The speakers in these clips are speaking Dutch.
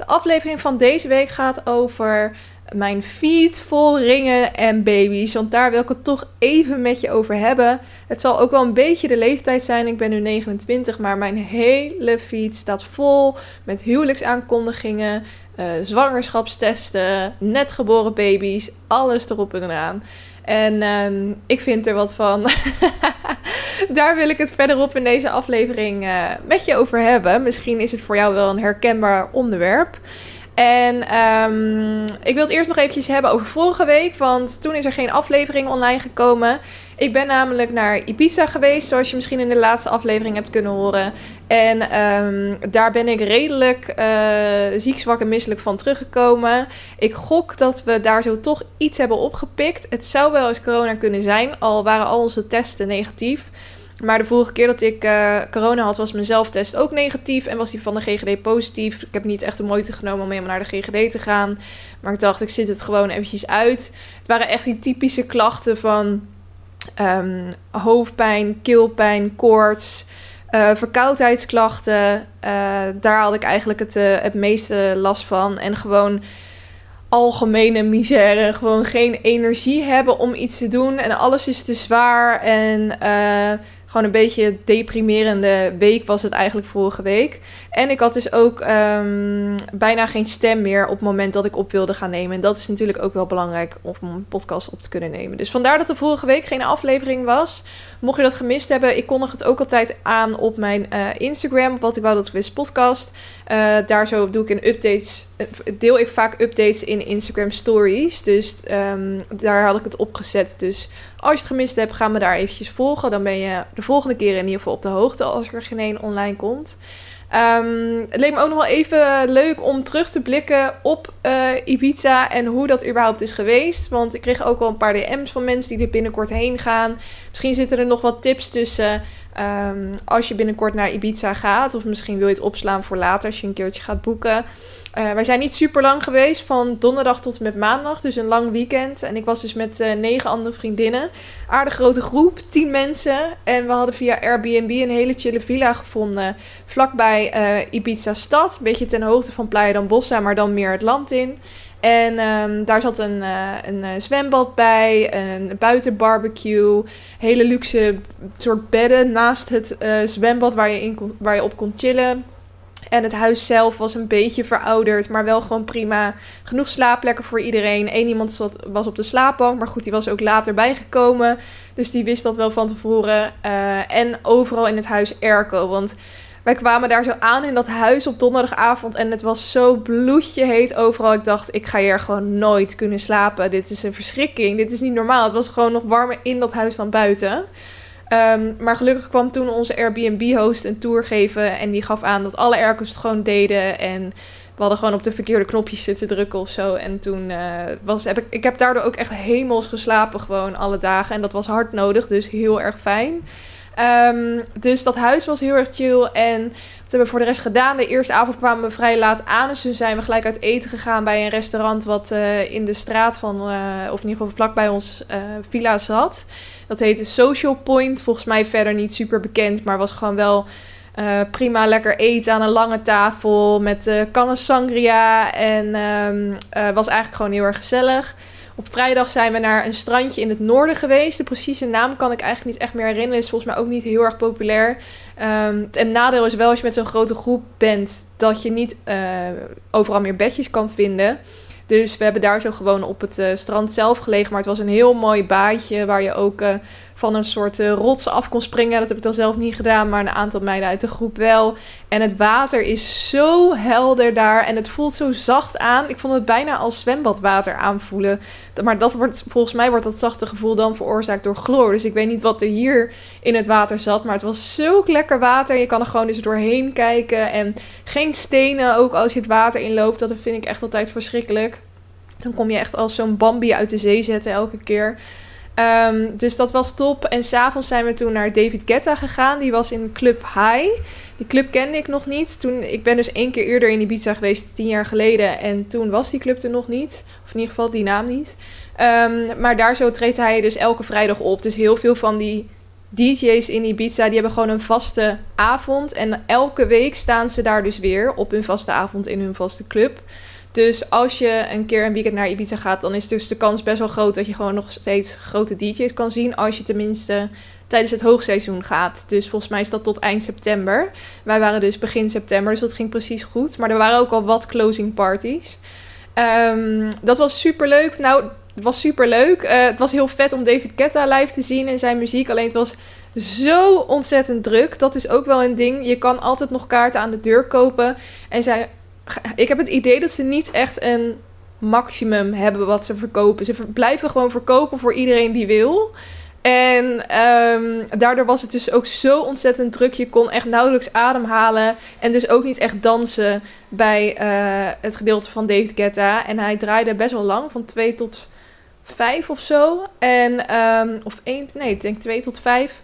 De aflevering van deze week gaat over mijn feed vol ringen en baby's, want daar wil ik het toch even met je over hebben. Het zal ook wel een beetje de leeftijd zijn, ik ben nu 29, maar mijn hele feed staat vol met huwelijksaankondigingen, uh, zwangerschapstesten, net geboren baby's, alles erop en eraan. En uh, ik vind er wat van. Daar wil ik het verderop in deze aflevering uh, met je over hebben. Misschien is het voor jou wel een herkenbaar onderwerp. En um, ik wil het eerst nog eventjes hebben over vorige week, want toen is er geen aflevering online gekomen. Ik ben namelijk naar Ibiza geweest, zoals je misschien in de laatste aflevering hebt kunnen horen. En um, daar ben ik redelijk uh, ziek, zwak en misselijk van teruggekomen. Ik gok dat we daar zo toch iets hebben opgepikt. Het zou wel eens corona kunnen zijn, al waren al onze testen negatief. Maar de vorige keer dat ik uh, corona had, was mijn zelftest ook negatief. En was die van de GGD positief. Ik heb niet echt de moeite genomen om helemaal naar de GGD te gaan. Maar ik dacht, ik zit het gewoon eventjes uit. Het waren echt die typische klachten van um, hoofdpijn, keelpijn, koorts... Uh, verkoudheidsklachten, uh, daar had ik eigenlijk het, uh, het meeste last van. En gewoon algemene misère. Gewoon geen energie hebben om iets te doen. En alles is te zwaar. En gewoon een beetje deprimerende week was het eigenlijk vorige week. En ik had dus ook um, bijna geen stem meer op het moment dat ik op wilde gaan nemen. En dat is natuurlijk ook wel belangrijk om een podcast op te kunnen nemen. Dus vandaar dat er vorige week geen aflevering was. Mocht je dat gemist hebben, ik kondig het ook altijd aan op mijn uh, Instagram. Wat ik wou dat wist podcast. Uh, daar zo doe ik een updates. Deel ik vaak updates in Instagram stories. Dus um, daar had ik het opgezet. Dus als je het gemist hebt, ga me daar eventjes volgen. Dan ben je de volgende keer in ieder geval op de hoogte als er geen online komt. Um, het leek me ook nog wel even leuk om terug te blikken op uh, Ibiza en hoe dat überhaupt is geweest. Want ik kreeg ook wel een paar DM's van mensen die er binnenkort heen gaan. Misschien zitten er nog wat tips tussen um, als je binnenkort naar Ibiza gaat. Of misschien wil je het opslaan voor later als je een keertje gaat boeken. Uh, wij zijn niet super lang geweest, van donderdag tot en met maandag, dus een lang weekend. En ik was dus met uh, negen andere vriendinnen. Aardig grote groep, tien mensen. En we hadden via Airbnb een hele chille villa gevonden, vlakbij uh, Ibiza stad. Een beetje ten hoogte van Playa d'Ambossa, maar dan meer het land in. En um, daar zat een, een zwembad bij, een buitenbarbecue, hele luxe soort bedden naast het zwembad waar je, in kon, waar je op kon chillen. En het huis zelf was een beetje verouderd, maar wel gewoon prima. Genoeg slaapplekken voor iedereen. Eén iemand was op de slaapbank, maar goed, die was ook later bijgekomen. Dus die wist dat wel van tevoren. Uh, en overal in het huis airco, want wij kwamen daar zo aan in dat huis op donderdagavond en het was zo bloedje heet overal. Ik dacht, ik ga hier gewoon nooit kunnen slapen. Dit is een verschrikking. Dit is niet normaal. Het was gewoon nog warmer in dat huis dan buiten. Um, maar gelukkig kwam toen onze Airbnb-host een tour geven. En die gaf aan dat alle airco's het gewoon deden. En we hadden gewoon op de verkeerde knopjes zitten drukken of zo. En toen uh, was, heb ik, ik heb daardoor ook echt hemels geslapen gewoon alle dagen. En dat was hard nodig, dus heel erg fijn. Um, dus dat huis was heel erg chill. En wat hebben we voor de rest gedaan? De eerste avond kwamen we vrij laat aan. Dus toen zijn we gelijk uit eten gegaan bij een restaurant wat uh, in de straat van, uh, of in ieder geval vlakbij ons uh, villa zat. Dat heette Social Point. Volgens mij verder niet super bekend, maar was gewoon wel uh, prima lekker eten aan een lange tafel met uh, sangria. En um, uh, was eigenlijk gewoon heel erg gezellig. Op vrijdag zijn we naar een strandje in het noorden geweest. De precieze naam kan ik eigenlijk niet echt meer herinneren. Is volgens mij ook niet heel erg populair. Um, en nadeel is wel als je met zo'n grote groep bent, dat je niet overal meer bedjes kan vinden. Dus we hebben daar zo gewoon op het uh, strand zelf gelegen. Maar het was een heel mooi baadje waar je ook uh, van een soort uh, rots af kon springen. Dat heb ik dan zelf niet gedaan, maar een aantal meiden uit de groep wel. En het water is zo helder daar en het voelt zo zacht aan. Ik vond het bijna als zwembadwater aanvoelen. Maar dat wordt, volgens mij wordt dat zachte gevoel dan veroorzaakt door chloor. Dus ik weet niet wat er hier in het water zat, maar het was zo lekker water. Je kan er gewoon dus doorheen kijken en geen stenen, ook als je het water inloopt. Dat vind ik echt altijd verschrikkelijk. Dan kom je echt als zo'n Bambi uit de zee zetten elke keer. Um, dus dat was top. En s'avonds zijn we toen naar David Guetta gegaan. Die was in Club High. Die club kende ik nog niet. Toen, ik ben dus één keer eerder in Ibiza geweest, tien jaar geleden. En toen was die club er nog niet. Of in ieder geval die naam niet. Um, maar daar zo treedt hij dus elke vrijdag op. Dus heel veel van die DJ's in Ibiza, die hebben gewoon een vaste avond. En elke week staan ze daar dus weer op hun vaste avond in hun vaste club. Dus als je een keer een weekend naar Ibiza gaat, dan is dus de kans best wel groot dat je gewoon nog steeds grote DJ's kan zien. Als je tenminste tijdens het hoogseizoen gaat. Dus volgens mij is dat tot eind september. Wij waren dus begin september, dus dat ging precies goed. Maar er waren ook al wat closing parties. Um, dat was super leuk. Nou, het was super leuk. Uh, het was heel vet om David Guetta live te zien en zijn muziek. Alleen het was zo ontzettend druk. Dat is ook wel een ding. Je kan altijd nog kaarten aan de deur kopen. En zij ik heb het idee dat ze niet echt een maximum hebben wat ze verkopen. Ze blijven gewoon verkopen voor iedereen die wil. En ehm, daardoor was het dus ook zo ontzettend druk. Je kon echt nauwelijks ademhalen. En dus ook niet echt dansen bij uh, het gedeelte van David Guetta. En hij draaide best wel lang, van 2 tot 5 of zo. En, um, of 1, nee, ik denk 2 tot 5.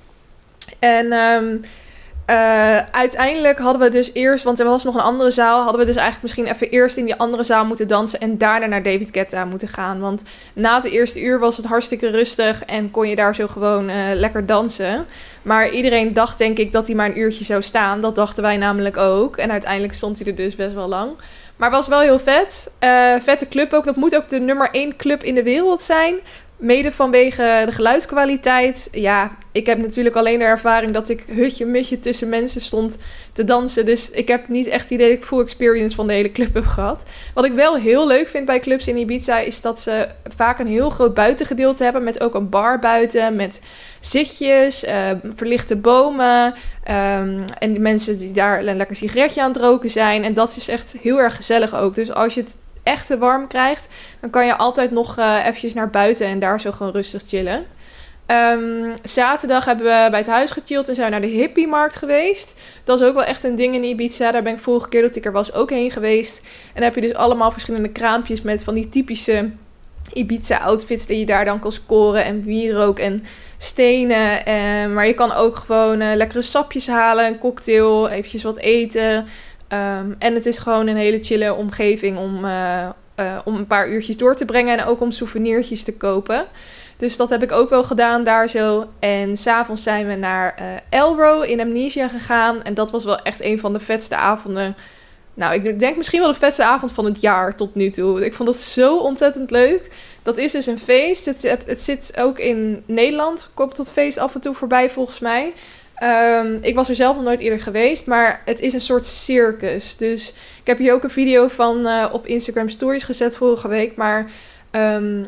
En um, uh, uiteindelijk hadden we dus eerst, want er was nog een andere zaal, hadden we dus eigenlijk misschien even eerst in die andere zaal moeten dansen en daarna naar David Guetta moeten gaan. Want na het eerste uur was het hartstikke rustig en kon je daar zo gewoon uh, lekker dansen. Maar iedereen dacht denk ik dat hij maar een uurtje zou staan. Dat dachten wij namelijk ook. En uiteindelijk stond hij er dus best wel lang. Maar was wel heel vet. Uh, vette club ook. Dat moet ook de nummer 1 club in de wereld zijn. Mede vanwege de geluidskwaliteit. Ja, ik heb natuurlijk alleen de ervaring dat ik hutje mutje tussen mensen stond te dansen. Dus ik heb niet echt het idee dat ik full experience van de hele club heb gehad. Wat ik wel heel leuk vind bij clubs in Ibiza is dat ze vaak een heel groot buitengedeelte hebben. Met ook een bar buiten, met zitjes, uh, verlichte bomen. Um, en die mensen die daar een lekker sigaretje aan het roken zijn. En dat is echt heel erg gezellig ook. Dus als je het echt te warm krijgt, dan kan je altijd nog uh, eventjes naar buiten en daar zo gewoon rustig chillen. Um, zaterdag hebben we bij het huis gechilled en zijn we naar de hippie-markt geweest. Dat is ook wel echt een ding in Ibiza. Daar ben ik vorige keer dat ik er was ook heen geweest. En dan heb je dus allemaal verschillende kraampjes met van die typische Ibiza-outfits die je daar dan kan scoren. En wierook en stenen. En, maar je kan ook gewoon uh, lekkere sapjes halen, een cocktail, eventjes wat eten. Um, en het is gewoon een hele chille omgeving om, uh, uh, om een paar uurtjes door te brengen. En ook om souvenirtjes te kopen. Dus dat heb ik ook wel gedaan daar zo. En s'avonds zijn we naar uh, Elro in Amnesia gegaan. En dat was wel echt een van de vetste avonden. Nou, ik denk misschien wel de vetste avond van het jaar tot nu toe. Ik vond dat zo ontzettend leuk. Dat is dus een feest. Het, het zit ook in Nederland. Komt dat feest af en toe voorbij volgens mij. Um, ik was er zelf nog nooit eerder geweest, maar het is een soort circus. Dus ik heb hier ook een video van uh, op Instagram Stories gezet vorige week. Maar um,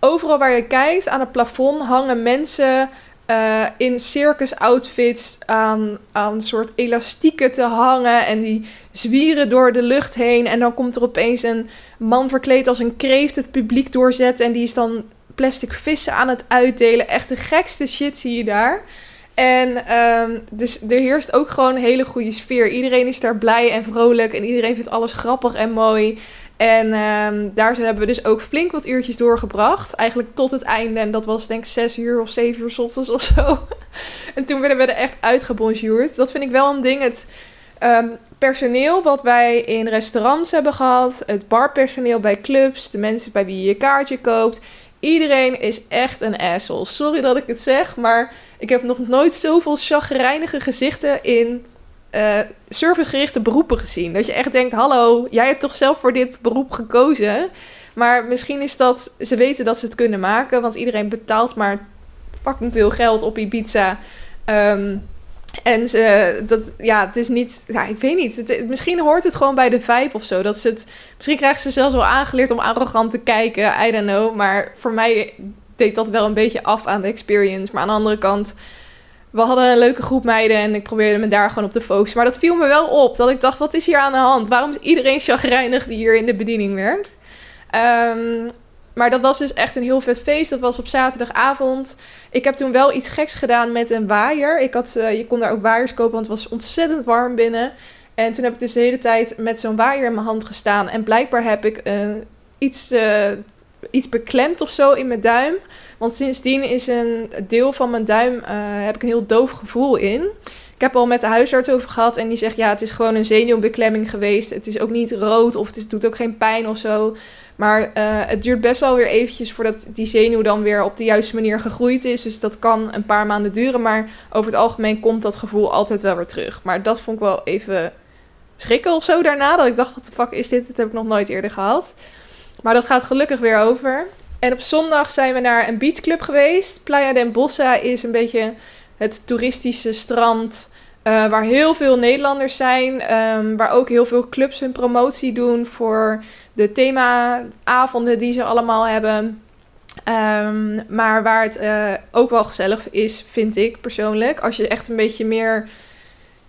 overal waar je kijkt aan het plafond hangen mensen uh, in circus outfits aan, aan soort elastieken te hangen. En die zwieren door de lucht heen. En dan komt er opeens een man verkleed als een kreeft het publiek doorzetten. En die is dan plastic vissen aan het uitdelen. Echt de gekste shit zie je daar. En um, dus er heerst ook gewoon een hele goede sfeer. Iedereen is daar blij en vrolijk en iedereen vindt alles grappig en mooi. En um, daar hebben we dus ook flink wat uurtjes doorgebracht. Eigenlijk tot het einde. En dat was denk ik zes uur of zeven uur s of zo. en toen werden we er echt uitgebonjourd. Dat vind ik wel een ding. Het um, personeel wat wij in restaurants hebben gehad. Het barpersoneel bij clubs. De mensen bij wie je kaartje koopt. Iedereen is echt een asshole. Sorry dat ik het zeg, maar ik heb nog nooit zoveel chagrijnige gezichten in uh, servicegerichte beroepen gezien. Dat je echt denkt: hallo, jij hebt toch zelf voor dit beroep gekozen? Maar misschien is dat, ze weten dat ze het kunnen maken, want iedereen betaalt maar fucking veel geld op Ibiza. Um, en ze, dat, ja, het is niet, ja, ik weet niet. Misschien hoort het gewoon bij de vibe of zo. Dat ze het, misschien krijgen ze zelfs wel aangeleerd om arrogant te kijken. I don't know. Maar voor mij deed dat wel een beetje af aan de experience. Maar aan de andere kant, we hadden een leuke groep meiden en ik probeerde me daar gewoon op te focussen. Maar dat viel me wel op, dat ik dacht, wat is hier aan de hand? Waarom is iedereen chagrijnig die hier in de bediening werkt? Ehm, maar dat was dus echt een heel vet feest. Dat was op zaterdagavond. Ik heb toen wel iets geks gedaan met een waaier. Ik had, uh, je kon daar ook waaiers kopen, want het was ontzettend warm binnen. En toen heb ik dus de hele tijd met zo'n waaier in mijn hand gestaan. En blijkbaar heb ik uh, iets, uh, iets beklemd of zo in mijn duim. Want sindsdien is een deel van mijn duim, heb ik een heel doof gevoel in. Ik heb al met de huisarts over gehad en die zegt ja, het is gewoon een zenuwbeklemming geweest. Het is ook niet rood of het doet ook geen pijn of zo. Maar uh, het duurt best wel weer eventjes voordat die zenuw dan weer op de juiste manier gegroeid is. Dus dat kan een paar maanden duren. Maar over het algemeen komt dat gevoel altijd wel weer terug. Maar dat vond ik wel even schrikken of zo daarna. Dat ik dacht, wat de fuck is dit? Dat heb ik nog nooit eerder gehad. Maar dat gaat gelukkig weer over. En op zondag zijn we naar een beachclub geweest. Playa del Bossa is een beetje het toeristische strand... Uh, waar heel veel Nederlanders zijn. Um, waar ook heel veel clubs hun promotie doen voor de themaavonden die ze allemaal hebben. Um, maar waar het uh, ook wel gezellig is, vind ik persoonlijk. Als je echt een beetje meer,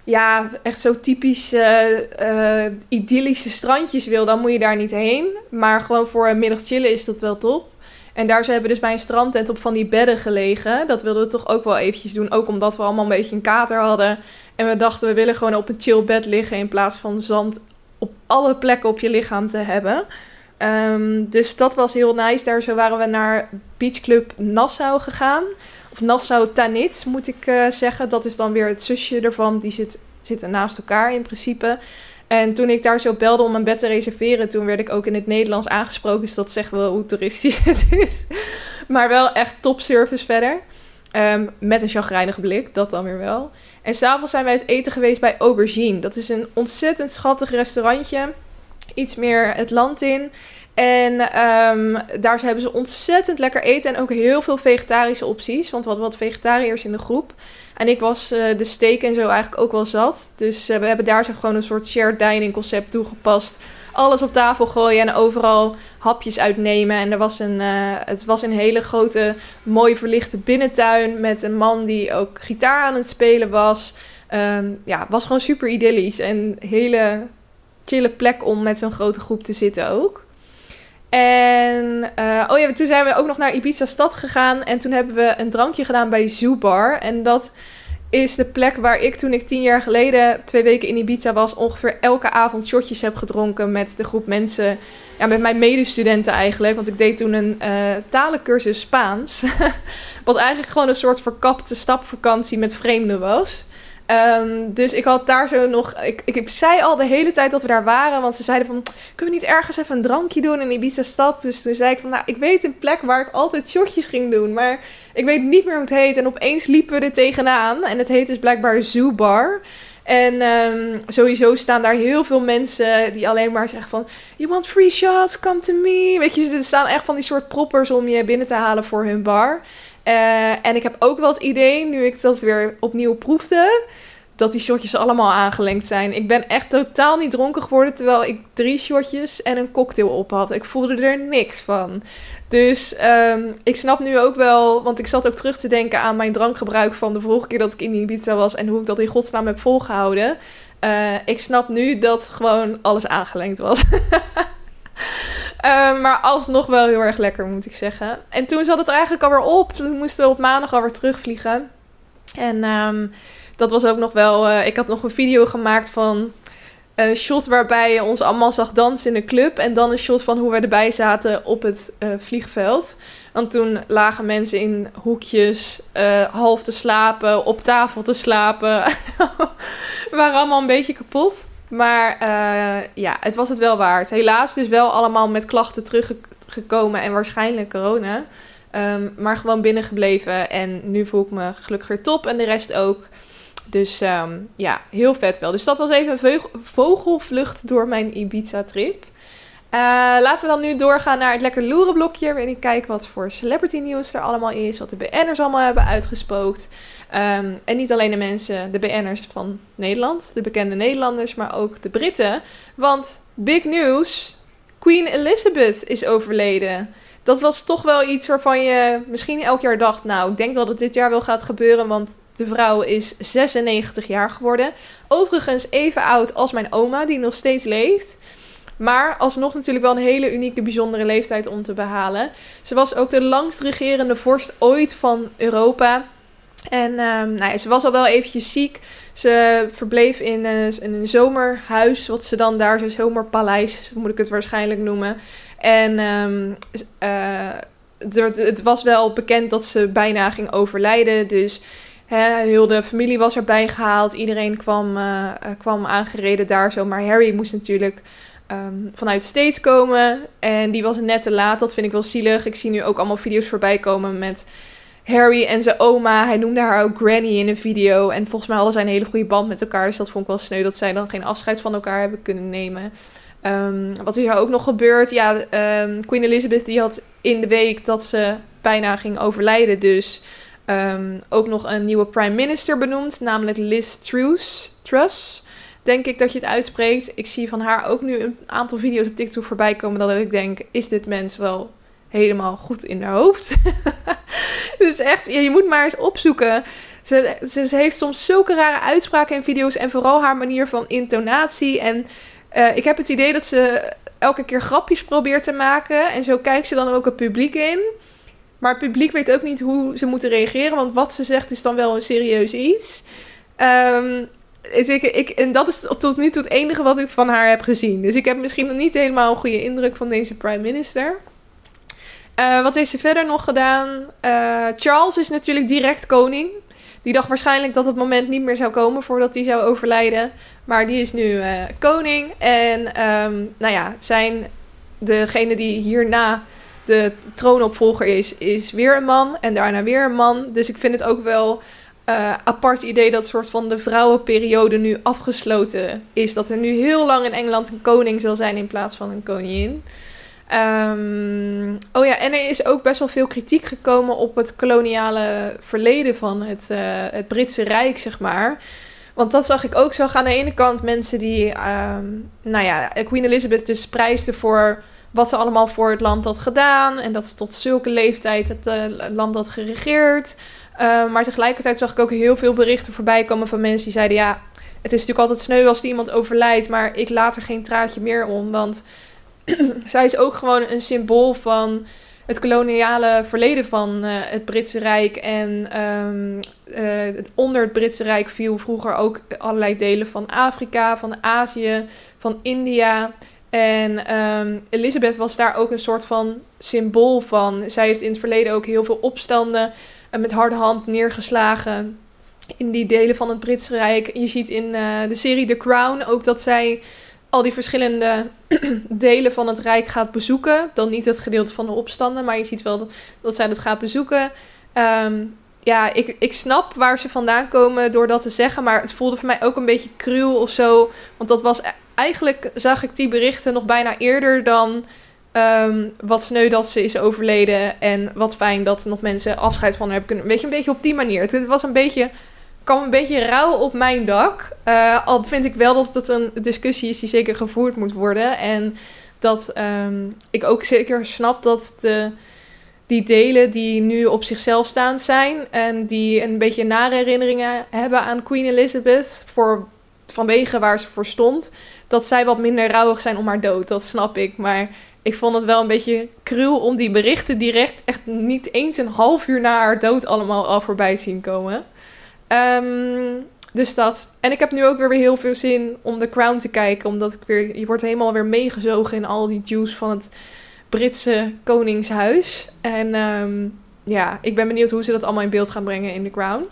ja, echt zo typisch uh, idyllische strandjes wil, dan moet je daar niet heen. Maar gewoon voor een middag chillen is dat wel top. En daar ze hebben dus bij een strandtent op van die bedden gelegen. Dat wilden we toch ook wel eventjes doen. Ook omdat we allemaal een beetje een kater hadden. En we dachten, we willen gewoon op een chill bed liggen in plaats van zand op alle plekken op je lichaam te hebben. Um, dus dat was heel nice. Daar zo waren we naar Beach Club Nassau gegaan. Of Nassau Tanit moet ik uh, zeggen. Dat is dan weer het zusje ervan. Die zit, zitten naast elkaar in principe. En toen ik daar zo belde om een bed te reserveren, toen werd ik ook in het Nederlands aangesproken. Dus dat zegt wel hoe toeristisch het is. Maar wel echt top service verder. Um, met een chagrijnige blik, dat dan weer wel. En s'avonds zijn wij het eten geweest bij Aubergine. Dat is een ontzettend schattig restaurantje. Iets meer het land in. En um, daar hebben ze ontzettend lekker eten en ook heel veel vegetarische opties. Want hadden wat vegetariërs in de groep. En ik was uh, de steak en zo eigenlijk ook wel zat. Dus uh, we hebben daar zo gewoon een soort shared dining concept toegepast. Alles op tafel gooien en overal hapjes uitnemen. En er was een, uh, het was een hele grote, mooi verlichte binnentuin. Met een man die ook gitaar aan het spelen was. Um, ja, was gewoon super idyllisch. En hele chille plek om met zo'n grote groep te zitten ook. En uh, oh ja, toen zijn we ook nog naar Ibiza stad gegaan. En toen hebben we een drankje gedaan bij Zoobar. En dat is de plek waar ik toen ik tien jaar geleden twee weken in Ibiza was... ongeveer elke avond shotjes heb gedronken met de groep mensen... Ja, met mijn medestudenten eigenlijk. Want ik deed toen een uh, talencursus Spaans. Wat eigenlijk gewoon een soort verkapte stapvakantie met vreemden was. Um, dus ik had daar zo nog. Ik, ik zei al de hele tijd dat we daar waren. Want ze zeiden van. Kunnen we niet ergens even een drankje doen in Ibiza stad? Dus toen zei ik van. Nou, ik weet een plek waar ik altijd shotjes ging doen. Maar ik weet niet meer hoe het heet. En opeens liepen we er tegenaan. En het heet dus blijkbaar Zoo Bar. En um, sowieso staan daar heel veel mensen die alleen maar zeggen van... You want free shots? Come to me. Weet je, er staan echt van die soort proppers om je binnen te halen voor hun bar. Uh, en ik heb ook wel het idee, nu ik dat weer opnieuw proefde, dat die shotjes allemaal aangelengd zijn. Ik ben echt totaal niet dronken geworden, terwijl ik drie shotjes en een cocktail op had. Ik voelde er niks van. Dus um, ik snap nu ook wel, want ik zat ook terug te denken aan mijn drankgebruik van de vorige keer dat ik in Ibiza was en hoe ik dat in godsnaam heb volgehouden. Uh, ik snap nu dat gewoon alles aangelengd was. Uh, maar alsnog wel heel erg lekker, moet ik zeggen. En toen zat het eigenlijk alweer op. Toen moesten we op maandag alweer terugvliegen. En um, dat was ook nog wel... Uh, ik had nog een video gemaakt van een shot waarbij je ons allemaal zag dansen in een club. En dan een shot van hoe we erbij zaten op het uh, vliegveld. Want toen lagen mensen in hoekjes, uh, half te slapen, op tafel te slapen. we waren allemaal een beetje kapot. Maar uh, ja, het was het wel waard. Helaas dus wel allemaal met klachten teruggekomen en waarschijnlijk corona. Um, maar gewoon binnengebleven en nu voel ik me gelukkig weer top en de rest ook. Dus um, ja, heel vet wel. Dus dat was even een vogelvlucht door mijn Ibiza-trip. Uh, laten we dan nu doorgaan naar het lekker loeren blokje. Waarin ik kijk wat voor celebrity nieuws er allemaal is. Wat de BN'ers allemaal hebben uitgespookt. Um, en niet alleen de mensen, de BN'ers van Nederland. De bekende Nederlanders, maar ook de Britten. Want big news. Queen Elizabeth is overleden. dat was toch wel iets waarvan je misschien elk jaar dacht... nou, ik denk dat het dit jaar wel gaat gebeuren... want de vrouw is 96 jaar geworden. Overigens even oud als mijn oma, die nog steeds leeft... Maar alsnog natuurlijk wel een hele unieke, bijzondere leeftijd om te behalen. Ze was ook de langst regerende vorst ooit van Europa. En um, nou ja, ze was al wel eventjes ziek. Ze verbleef in, uh, in een zomerhuis, wat ze dan daar, zo'n zomerpaleis, moet ik het waarschijnlijk noemen. En um, uh, het was wel bekend dat ze bijna ging overlijden. Dus hè, heel de familie was erbij gehaald. Iedereen kwam, uh, kwam aangereden daar zo. Maar Harry moest natuurlijk um, vanuit States komen. En die was net te laat. Dat vind ik wel zielig. Ik zie nu ook allemaal video's voorbij komen met Harry en zijn oma. Hij noemde haar ook Granny in een video. En volgens mij hadden zij een hele goede band met elkaar. Dus dat vond ik wel sneu dat zij dan geen afscheid van elkaar hebben kunnen nemen. Um, wat is er ook nog gebeurd? Ja, um, Queen Elizabeth die had in de week dat ze bijna ging overlijden. Dus um, ook nog een nieuwe prime minister benoemd. Namelijk Liz Truss. Truss denk ik dat je het uitspreekt. Ik zie van haar ook nu een aantal video's op TikTok voorbij komen dat ik denk, is dit mens wel helemaal goed in haar hoofd? dus echt, je moet maar eens opzoeken. Ze, heeft soms zulke rare uitspraken in video's en vooral haar manier van intonatie. En uh, ik heb het idee dat ze elke keer grapjes probeert te maken. En zo kijkt ze dan ook het publiek in. Maar het publiek weet ook niet hoe ze moeten reageren, want wat ze zegt is dan wel een serieus iets. Ik, ik, en dat is tot nu toe het enige wat ik van haar heb gezien. Dus ik heb misschien nog niet helemaal een goede indruk van deze prime minister. Uh, wat heeft ze verder nog gedaan? Uh, Charles is natuurlijk direct koning. Die dacht waarschijnlijk dat het moment niet meer zou komen voordat hij zou overlijden. Maar die is nu uh, koning. En um, nou ja, zijn degene die hierna de troonopvolger is, is weer een man. En daarna weer een man. Dus ik vind het ook wel uh, apart idee dat soort van de vrouwenperiode nu afgesloten is. Dat er nu heel lang in Engeland een koning zal zijn in plaats van een koningin. Um, oh ja, en er is ook best wel veel kritiek gekomen op het koloniale verleden van het, uh, het Britse Rijk, zeg maar. Want dat zag ik ook zo. Aan de ene kant mensen die, um, nou ja, Queen Elizabeth dus prijsde voor wat ze allemaal voor het land had gedaan. En dat ze tot zulke leeftijd het uh, land had geregeerd. Uh, maar tegelijkertijd zag ik ook heel veel berichten voorbij komen van mensen die zeiden: Ja, het is natuurlijk altijd sneu als iemand overlijdt, maar ik laat er geen traatje meer om. Want zij is ook gewoon een symbool van het koloniale verleden van uh, het Britse Rijk. En um, uh, onder het Britse Rijk viel vroeger ook allerlei delen van Afrika, van Azië, van India. En um, Elizabeth was daar ook een soort van symbool van. Zij heeft in het verleden ook heel veel opstanden met harde hand neergeslagen in die delen van het Britse Rijk. Je ziet in de serie The Crown ook dat zij al die verschillende delen van het Rijk gaat bezoeken. Dan niet het gedeelte van de opstanden, maar je ziet wel dat, dat zij dat gaat bezoeken. Um, ja, ik, ik snap waar ze vandaan komen door dat te zeggen. Maar het voelde voor mij ook een beetje cruel of zo. Want dat was e-, eigenlijk, zag ik die berichten nog bijna eerder dan Um, wat sneu dat ze is overleden. En wat fijn dat nog mensen afscheid van haar hebben kunnen. Weet je, een beetje op die manier. Het was een beetje. Kwam een beetje rauw op mijn dak. Uh, al vind ik wel dat het een discussie is die zeker gevoerd moet worden. En dat um, ik ook zeker snap dat de, die delen die nu op zichzelf staand zijn. en die een beetje nare herinneringen hebben aan Queen Elizabeth. Voor, vanwege waar ze voor stond. dat zij wat minder rouwig zijn om haar dood. Dat snap ik. Maar ik vond het wel een beetje cruel om die berichten direct echt niet eens een half uur na haar dood allemaal al voorbij zien komen. Um, dus dat. En ik heb nu ook weer heel veel zin om The Crown te kijken. Omdat ik weer. Je wordt helemaal weer meegezogen in al die juice van het Britse Koningshuis. En um, ja, ik ben benieuwd hoe ze dat allemaal in beeld gaan brengen in The Crown.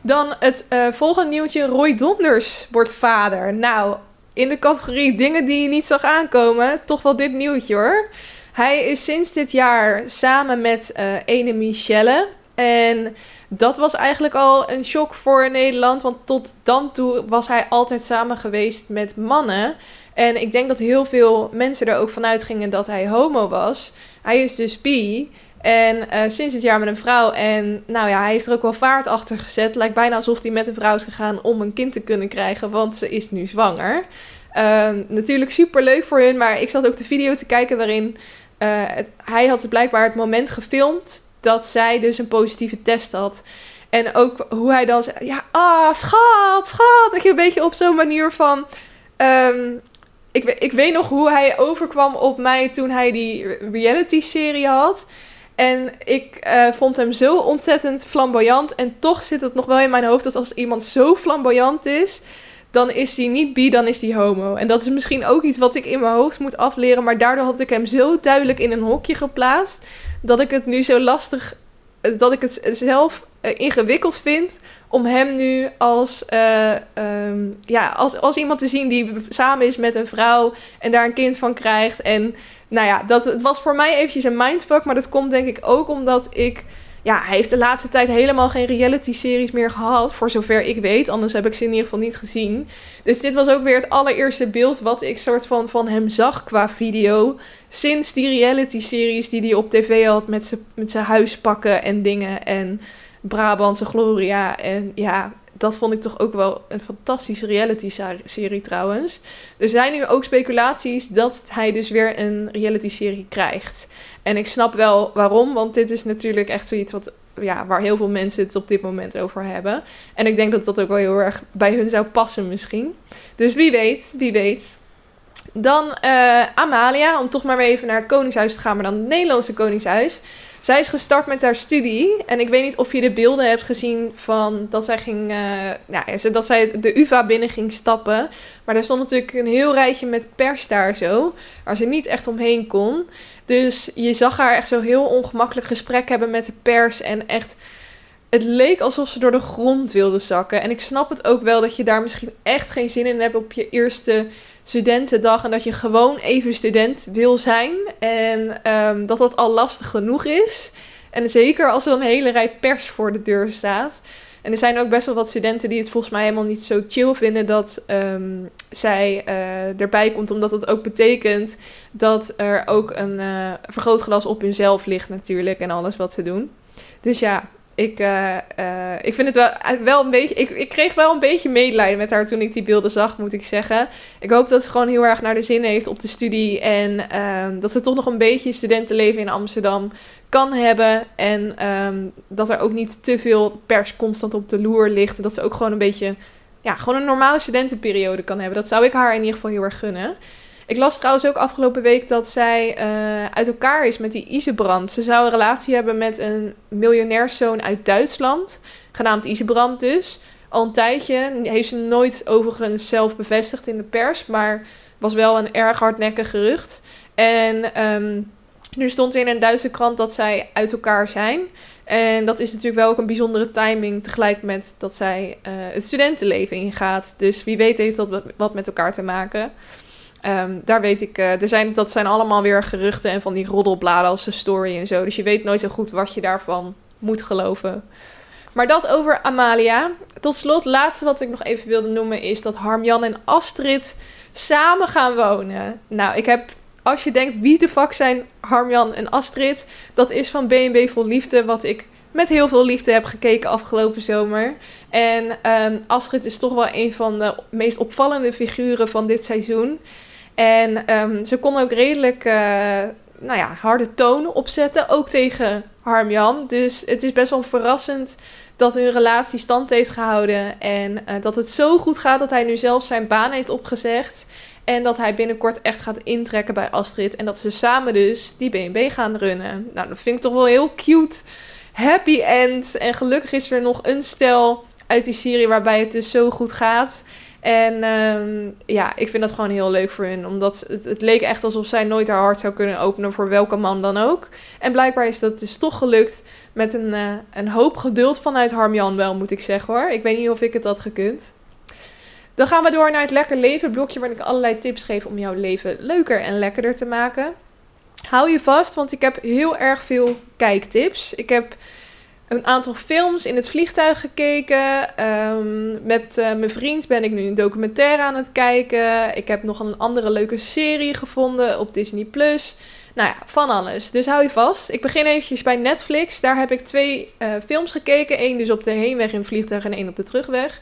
Dan het uh, volgende nieuwtje. Roy Donders wordt vader. Nou, in de categorie dingen die je niet zag aankomen, toch wel dit nieuwtje hoor. Hij is sinds dit jaar samen met uh, ene Michelle. En dat was eigenlijk al een shock voor Nederland. Want tot dan toe was hij altijd samen geweest met mannen. En ik denk dat heel veel mensen er ook vanuit gingen dat hij homo was. Hij is dus bi. En uh, sinds dit jaar met een vrouw. En nou ja, hij heeft er ook wel vaart achter gezet. Lijkt bijna alsof hij met een vrouw is gegaan om een kind te kunnen krijgen. Want ze is nu zwanger. Um, natuurlijk super leuk voor hun. Maar ik zat ook de video te kijken waarin hij had blijkbaar het moment gefilmd dat zij dus een positieve test had. En ook hoe hij dan zei, ja, ah, schat, schat. Weet je, een beetje op zo'n manier van... Ehm, ik, ik weet nog hoe hij overkwam op mij toen hij die reality-serie had. En ik uh, vond hem zo ontzettend flamboyant. En toch zit het nog wel in mijn hoofd dat als iemand zo flamboyant is, dan is hij niet bi, dan is hij homo. En dat is misschien ook iets wat ik in mijn hoofd moet afleren. Maar daardoor had ik hem zo duidelijk in een hokje geplaatst. Dat ik het nu zo lastig. Dat ik het zelf uh, ingewikkeld vind om hem nu als, uh, um, ja, als, als iemand te zien die samen is met een vrouw en daar een kind van krijgt. En nou ja, dat, het was voor mij eventjes een mindfuck, maar dat komt denk ik ook omdat ik... Ja, hij heeft de laatste tijd helemaal geen reality-series meer gehad, voor zover ik weet. Anders heb ik ze in ieder geval niet gezien. Dus dit was ook weer het allereerste beeld wat ik soort van van hem zag qua video. Sinds die reality-series die hij op tv had met zijn huispakken en dingen en Brabantse Gloria. En ja, dat vond ik toch ook wel een fantastische reality-serie trouwens. Er zijn nu ook speculaties dat hij dus weer een reality-serie krijgt. En ik snap wel waarom, want dit is natuurlijk echt zoiets wat, ja, waar heel veel mensen het op dit moment over hebben. En ik denk dat dat ook wel heel erg bij hun zou passen misschien. Dus wie weet, wie weet. Dan uh, Amalia, om toch maar weer even naar het Koningshuis te gaan, maar dan het Nederlandse Koningshuis. Zij is gestart met haar studie. En ik weet niet of je de beelden hebt gezien van dat zij ging. Uh, dat zij de UVA binnen ging stappen. Maar er stond natuurlijk een heel rijtje met pers daar zo. Waar ze niet echt omheen kon. Dus je zag haar echt zo heel ongemakkelijk gesprek hebben met de pers. En echt. Het leek alsof ze door de grond wilde zakken. En ik snap het ook wel dat je daar misschien echt geen zin in hebt op je eerste studentendag en dat je gewoon even student wil zijn. En um, dat dat al lastig genoeg is. En zeker als er een hele rij pers voor de deur staat. En er zijn ook best wel wat studenten die het volgens mij helemaal niet zo chill vinden dat um, zij uh, erbij komt. Omdat dat ook betekent dat er ook een uh, vergrootglas op hunzelf ligt natuurlijk en alles wat ze doen. Dus ja, ik, uh, uh, ik vind het wel, eh, wel een beetje. Ik, ik kreeg wel een beetje medelijden met haar toen ik die beelden zag, moet ik zeggen. Ik hoop dat ze gewoon heel erg naar de zin heeft op de studie. En uh, dat ze toch nog een beetje studentenleven in Amsterdam kan hebben. En um, dat er ook niet te veel pers constant op de loer ligt. En dat ze ook gewoon een beetje. Ja, gewoon een normale studentenperiode kan hebben. Dat zou ik haar in ieder geval heel erg gunnen. Ik las trouwens ook afgelopen week dat zij uh, uit elkaar is met die Isebrand. Ze zou een relatie hebben met een miljonairszoon uit Duitsland, genaamd Isebrand dus. Al een tijdje. Heeft ze nooit overigens zelf bevestigd in de pers, maar was wel een erg hardnekkig gerucht. En um, nu stond in een Duitse krant dat zij uit elkaar zijn. En dat is natuurlijk wel ook een bijzondere timing, tegelijk met dat zij uh, het studentenleven ingaat. Dus wie weet heeft dat wat met elkaar te maken. Um, daar weet ik, uh, er zijn, dat zijn allemaal weer geruchten en van die roddelbladen als story en zo. Dus je weet nooit zo goed wat je daarvan moet geloven. Maar dat over Amalia. Tot slot, laatste wat ik nog even wilde noemen is dat Harmjan en Astrid samen gaan wonen. Nou, ik heb, als je denkt wie de fuck zijn Harmjan en Astrid, dat is van B&B Vol Liefde, wat ik met heel veel liefde heb gekeken afgelopen zomer. En um, Astrid is toch wel een van de meest opvallende figuren van dit seizoen. En um, ze kon ook redelijk uh, nou ja, harde tonen opzetten, ook tegen Harmjan. Dus het is best wel verrassend dat hun relatie stand heeft gehouden. En uh, dat het zo goed gaat dat hij nu zelf zijn baan heeft opgezegd. En dat hij binnenkort echt gaat intrekken bij Astrid. En dat ze samen dus die BNB gaan runnen. Nou, dat vind ik toch wel heel cute. Happy end. En gelukkig is er nog een stel uit die serie waarbij het dus zo goed gaat. En um, ja, ik vind dat gewoon heel leuk voor hun. Omdat het, leek echt alsof zij nooit haar hart zou kunnen openen voor welke man dan ook. En blijkbaar is dat dus toch gelukt met een, uh, een hoop geduld vanuit Harmjan wel, moet ik zeggen hoor. Ik weet niet of ik het had gekund. Dan gaan we door naar het Lekker Leven blokje waarin ik allerlei tips geef om jouw leven leuker en lekkerder te maken. Hou je vast, want ik heb heel erg veel kijktips. Ik heb een aantal films in het vliegtuig gekeken. Um, met uh, mijn vriend ben ik nu een documentaire aan het kijken. Ik heb nog een andere leuke serie gevonden op Disney Plus. Nou ja, van alles. Dus hou je vast. Ik begin eventjes bij Netflix. Daar heb ik twee uh, films gekeken. Eén dus op de heenweg in het vliegtuig en één op de terugweg.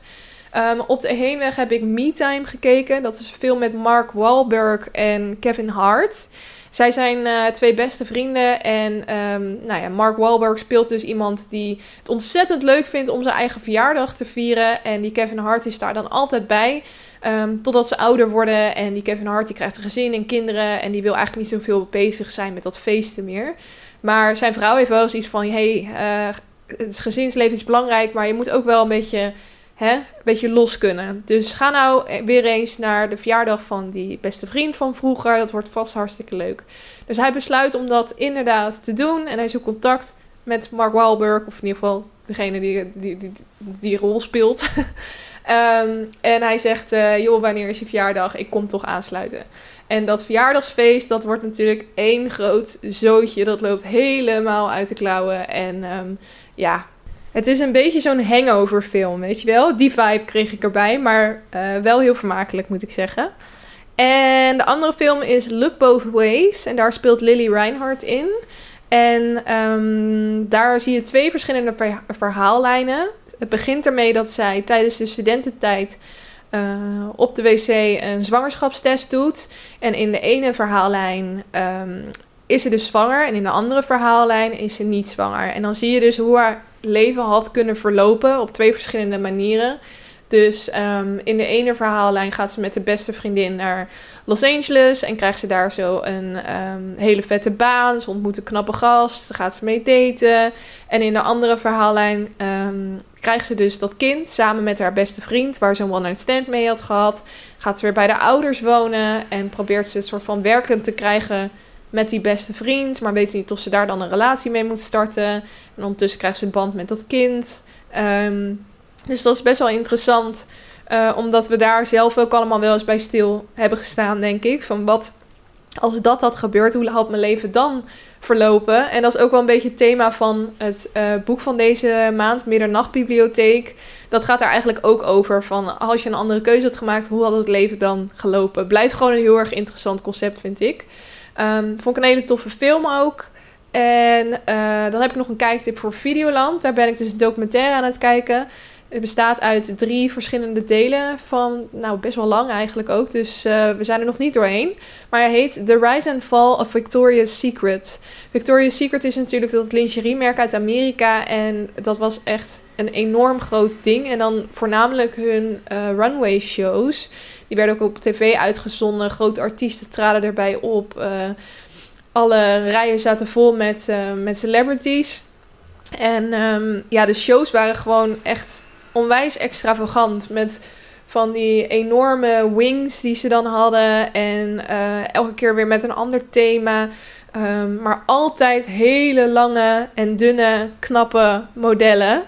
Um, op de heenweg heb ik Me Time gekeken. Dat is een film met Mark Wahlberg en Kevin Hart. Zij zijn uh, twee beste vrienden. En um, nou ja, Mark Wahlberg speelt dus iemand die het ontzettend leuk vindt om zijn eigen verjaardag te vieren. En die Kevin Hart is daar dan altijd bij. Um, totdat ze ouder worden. En die Kevin Hart die krijgt een gezin en kinderen. En die wil eigenlijk niet zoveel bezig zijn met dat feesten meer. Maar zijn vrouw heeft wel eens iets van: hey, uh, het gezinsleven is belangrijk, maar je moet ook wel een beetje, hè, een beetje los kunnen. Dus ga nou weer eens naar de verjaardag van die beste vriend van vroeger. Dat wordt vast hartstikke leuk. Dus hij besluit om dat inderdaad te doen. En hij zoekt contact met Mark Wahlberg, of in ieder geval degene die die, die, die rol speelt. um, en hij zegt: uh, Joh, wanneer is je verjaardag? Ik kom toch aansluiten. En dat verjaardagsfeest, dat wordt natuurlijk één groot zootje. Dat loopt helemaal uit de klauwen. En um, ja, het is een beetje zo'n hangover film, weet je wel. Die vibe kreeg ik erbij, maar uh, wel heel vermakelijk moet ik zeggen. En de andere film is Look Both Ways. En daar speelt Lily Reinhardt in. En um, daar zie je twee verschillende verhaallijnen. Het begint ermee dat zij tijdens de studententijd uh, op de wc een zwangerschapstest doet. En in de ene verhaallijn um, is ze dus zwanger. En in de andere verhaallijn is ze niet zwanger. En dan zie je dus hoe haar leven had kunnen verlopen op twee verschillende manieren. Dus um, in de ene verhaallijn gaat ze met de beste vriendin naar Los Angeles en krijgt ze daar zo een um, hele vette baan. Ze ontmoet een knappe gast, gaat ze mee daten. En in de andere verhaallijn um, krijgt ze dus dat kind samen met haar beste vriend, waar ze een one-night stand mee had gehad. Gaat ze weer bij de ouders wonen en probeert ze het soort van werkend te krijgen met die beste vriend, maar weet niet of ze daar dan een relatie mee moet starten. En ondertussen krijgt ze een band met dat kind. Um, dus dat is best wel interessant, uh, omdat we daar zelf ook allemaal wel eens bij stil hebben gestaan, denk ik. Van wat, als dat had gebeurd, hoe had mijn leven dan verlopen? En dat is ook wel een beetje het thema van het uh, boek van deze maand, Middernachtbibliotheek. Dat gaat daar eigenlijk ook over van als je een andere keuze had gemaakt, hoe had het leven dan gelopen? Blijft gewoon een heel erg interessant concept, vind ik. Um, vond ik een hele toffe film ook. En uh, dan heb ik nog een kijktip voor Videoland. Daar ben ik dus een documentaire aan het kijken. Het bestaat uit drie verschillende delen van, nou best wel lang eigenlijk ook. Dus uh, we zijn er nog niet doorheen. Maar hij heet The Rise and Fall of Victoria's Secret. Victoria's Secret is natuurlijk dat lingeriemerk uit Amerika. En dat was echt een enorm groot ding. En dan voornamelijk hun uh, runway shows. Die werden ook op tv uitgezonden. Grote artiesten traden erbij op. Uh, alle rijen zaten vol met, uh, met celebrities. En um, ja, de shows waren gewoon echt onwijs extravagant. Met van die enorme wings die ze dan hadden. En uh, elke keer weer met een ander thema. Um, maar altijd hele lange en dunne, knappe modellen.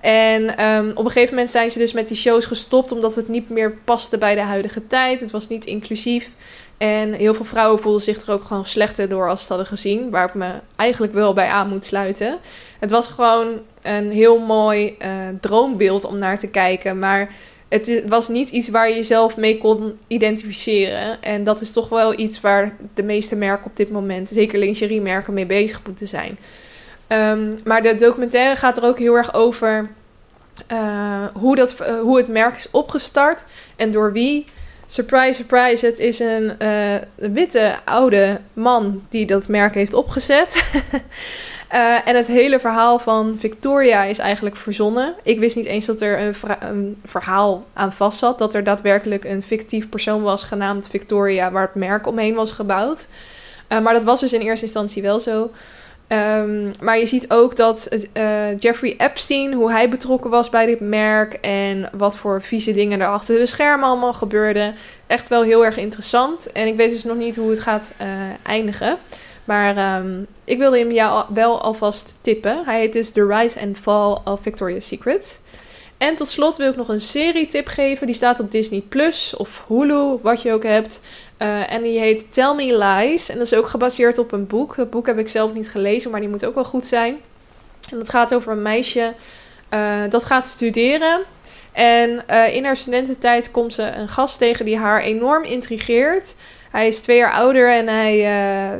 En um, op een gegeven moment zijn ze dus met die shows gestopt omdat het niet meer paste bij de huidige tijd. Het was niet inclusief. En heel veel vrouwen voelden zich er ook gewoon slechter door als ze het hadden gezien. Waar ik me eigenlijk wel bij aan moet sluiten. Het was gewoon een heel mooi uh, droombeeld om naar te kijken. Maar het was niet iets waar je jezelf mee kon identificeren. En dat is toch wel iets waar de meeste merken op dit moment, zeker lingeriemerken, mee bezig moeten zijn. Um, maar de documentaire gaat er ook heel erg over uh, hoe, dat, uh, hoe het merk is opgestart en door wie. Surprise, surprise, het is een uh, witte oude man die dat merk heeft opgezet. en het hele verhaal van Victoria is eigenlijk verzonnen. Ik wist niet eens dat er een, een verhaal aan vast zat. Dat er daadwerkelijk een fictief persoon was genaamd Victoria, waar het merk omheen was gebouwd. maar dat was dus in eerste instantie wel zo. Um, maar je ziet ook dat uh, Jeffrey Epstein, hoe hij betrokken was bij dit merk en wat voor vieze dingen er achter de schermen allemaal gebeurden. Echt wel heel erg interessant. En ik weet dus nog niet hoe het gaat uh, eindigen. Maar um, ik wilde hem jou wel alvast tippen. Hij heet dus The Rise and Fall of Victoria's Secret. En tot slot wil ik nog een serie-tip geven. Die staat op Disney Plus of Hulu, wat je ook hebt. Uh, en die heet Tell Me Lies. En dat is ook gebaseerd op een boek. Dat boek heb ik zelf niet gelezen, maar die moet ook wel goed zijn. En dat gaat over een meisje uh, dat gaat studeren. En uh, in haar studententijd komt ze een gast tegen die haar enorm intrigeert. Hij is twee jaar ouder en hij,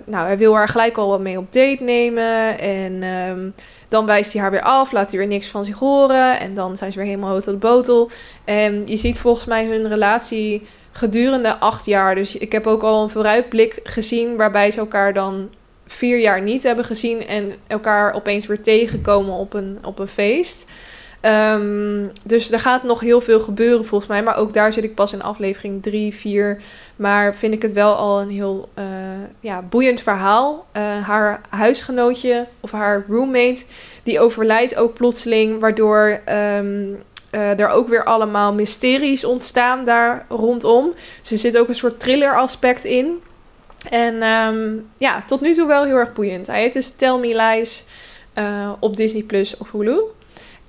nou, hij wil haar gelijk al wat mee op date nemen. En um, Dan wijst hij haar weer af, laat hij weer niks van zich horen. En dan zijn ze weer helemaal hoog tot de botel. En je ziet volgens mij hun relatie gedurende acht jaar. Dus ik heb ook al een vooruitblik gezien waarbij ze elkaar dan vier jaar niet hebben gezien en elkaar opeens weer tegenkomen op een, op een feest. Ehm, dus er gaat nog heel veel gebeuren volgens mij. Maar ook daar zit ik pas in aflevering 3, 4. Maar vind ik het wel al een heel uh, ja, boeiend verhaal. Uh, haar huisgenootje of haar roommate, die overlijdt ook plotseling. Waardoor um, uh, er ook weer allemaal mysteries ontstaan daar rondom. Er zit ook een soort thriller aspect in. En um, ja, tot nu toe wel heel erg boeiend. Hij heet dus Tell Me Lies op Disney Plus of Hulu.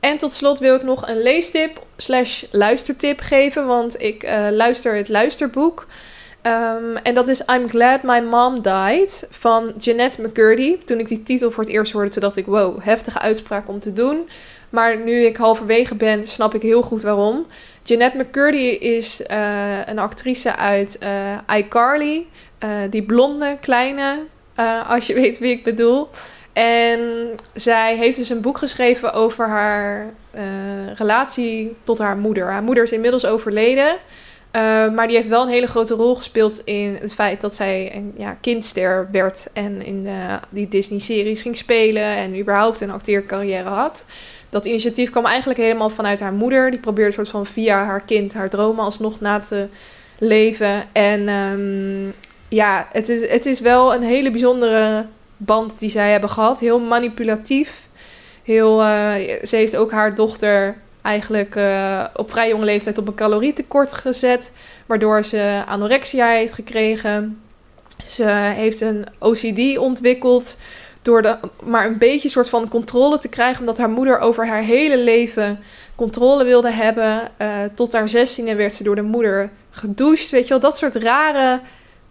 En tot slot wil ik nog een leestip slash luistertip geven, want ik uh, luister het luisterboek. Um, en dat is I'm Glad My Mom Died van Jeanette McCurdy. Toen ik die titel voor het eerst hoorde, toen dacht ik, wow, heftige uitspraak om te doen. Maar nu ik halverwege ben, snap ik heel goed waarom. Jeanette McCurdy is uh, een actrice uit uh, iCarly. die blonde, kleine, als je weet wie ik bedoel. En zij heeft dus een boek geschreven over haar uh, relatie tot haar moeder. Haar moeder is inmiddels overleden. Uh, maar die heeft wel een hele grote rol gespeeld in het feit dat zij een ja, kindster werd. En in uh, die Disney-series ging spelen. En überhaupt een acteercarrière had. Dat initiatief kwam eigenlijk helemaal vanuit haar moeder. Die probeerde soort van via haar kind haar dromen alsnog na te leven. En um, ja, het is, het is wel een hele bijzondere band die zij hebben gehad. Heel manipulatief. Heel, uh, ze heeft ook haar dochter eigenlijk uh, op vrij jonge leeftijd op een calorietekort gezet. Waardoor ze anorexia heeft gekregen. Ze heeft een OCD ontwikkeld. Door de, maar een beetje soort van controle te krijgen. Omdat haar moeder over haar hele leven controle wilde hebben. Uh, tot haar zestiende werd ze door de moeder gedoucht. Weet je wel, dat soort rare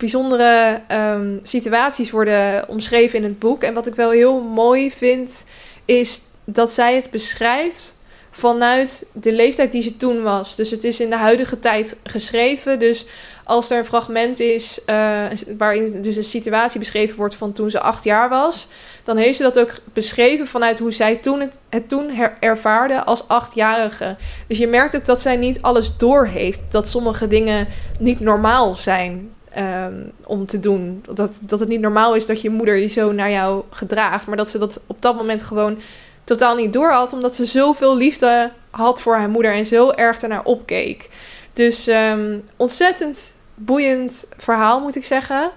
bijzondere um, situaties worden omschreven in het boek. En wat ik wel heel mooi vind, is dat zij het beschrijft vanuit de leeftijd die ze toen was. Dus het is in de huidige tijd geschreven. Dus als er een fragment is uh, waarin dus een situatie beschreven wordt van toen ze acht jaar was, dan heeft ze dat ook beschreven vanuit hoe zij toen het, het toen ervaarde als achtjarige. Dus je merkt ook dat zij niet alles doorheeft, dat sommige dingen niet normaal zijn. Um, om te doen. Dat, dat het niet normaal is dat je moeder je zo naar jou gedraagt. Maar dat ze dat op dat moment gewoon totaal niet door had. Omdat ze zoveel liefde had voor haar moeder en zo erg ernaar opkeek. Dus um, ontzettend boeiend verhaal moet ik zeggen.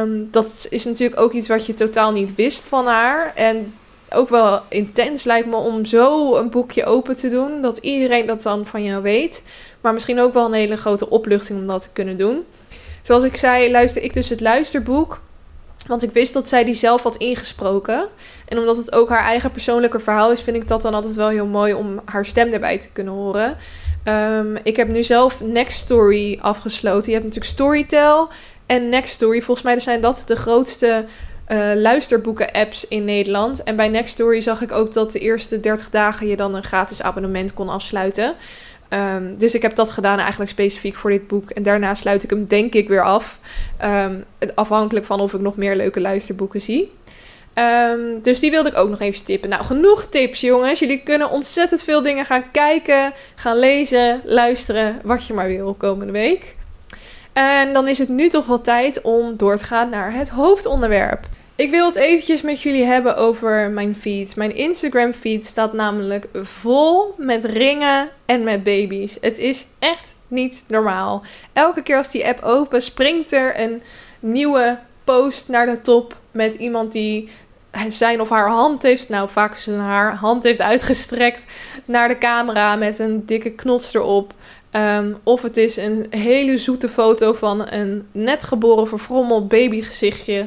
Um, dat is natuurlijk ook iets wat je totaal niet wist van haar. En ook wel intens lijkt me om zo een boekje open te doen. Dat iedereen dat dan van jou weet. Maar misschien ook wel een hele grote opluchting om dat te kunnen doen. Zoals ik zei, luister ik dus het luisterboek. Want ik wist dat zij die zelf had ingesproken. En omdat het ook haar eigen persoonlijke verhaal is, vind ik dat dan altijd wel heel mooi om haar stem erbij te kunnen horen. Um, ik heb nu zelf Next Story afgesloten. Je hebt natuurlijk Storytel en Next Story. Volgens mij zijn dat de grootste uh, luisterboeken-apps in Nederland. En bij Next Story zag ik ook dat de eerste 30 dagen je dan een gratis abonnement kon afsluiten. Um, dus ik heb dat gedaan eigenlijk specifiek voor dit boek. En daarna sluit ik hem denk ik weer af. Um, afhankelijk van of ik nog meer leuke luisterboeken zie. Um, dus die wilde ik ook nog even tippen. Nou, genoeg tips jongens. Jullie kunnen ontzettend veel dingen gaan kijken, gaan lezen, luisteren, wat je maar wil komende week. En dan is het nu toch wel tijd om door te gaan naar het hoofdonderwerp. Ik wil het eventjes met jullie hebben over mijn feed. Mijn Instagram feed staat namelijk vol met ringen en met baby's. Het is echt niet normaal. Elke keer als die app open, springt er een nieuwe post naar de top met iemand die zijn of haar hand heeft, nou vaak zijn haar hand heeft uitgestrekt naar de camera met een dikke knots erop. Um, of het is een hele zoete foto van een net geboren verfrommeld babygezichtje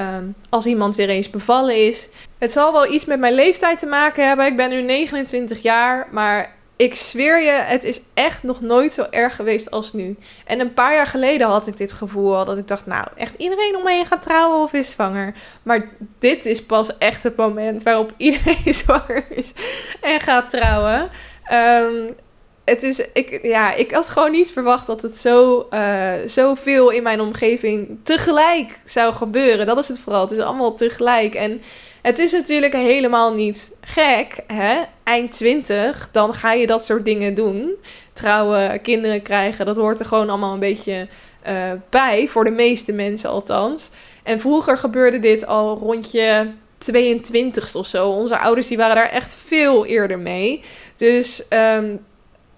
um, als iemand weer eens bevallen is. Het zal wel iets met mijn leeftijd te maken hebben. Ik ben nu 29 jaar, maar ik zweer je, het is echt nog nooit zo erg geweest als nu. En een paar jaar geleden had ik dit gevoel dat ik dacht, nou, echt iedereen om me heen gaat trouwen of is zwanger. Maar dit is pas echt het moment waarop iedereen zwanger is en gaat trouwen. Um, het is, ik, ja, ik had gewoon niet verwacht dat het zo, uh, zoveel in mijn omgeving tegelijk zou gebeuren. Dat is het vooral. Het is allemaal tegelijk. En het is natuurlijk helemaal niet gek, hè? Eind 20, dan ga je dat soort dingen doen. Trouwen, kinderen krijgen, dat hoort er gewoon allemaal een beetje uh, bij. Voor de meeste mensen althans. En vroeger gebeurde dit al rond je 22 of zo. Onze ouders die waren daar echt veel eerder mee. Dus um,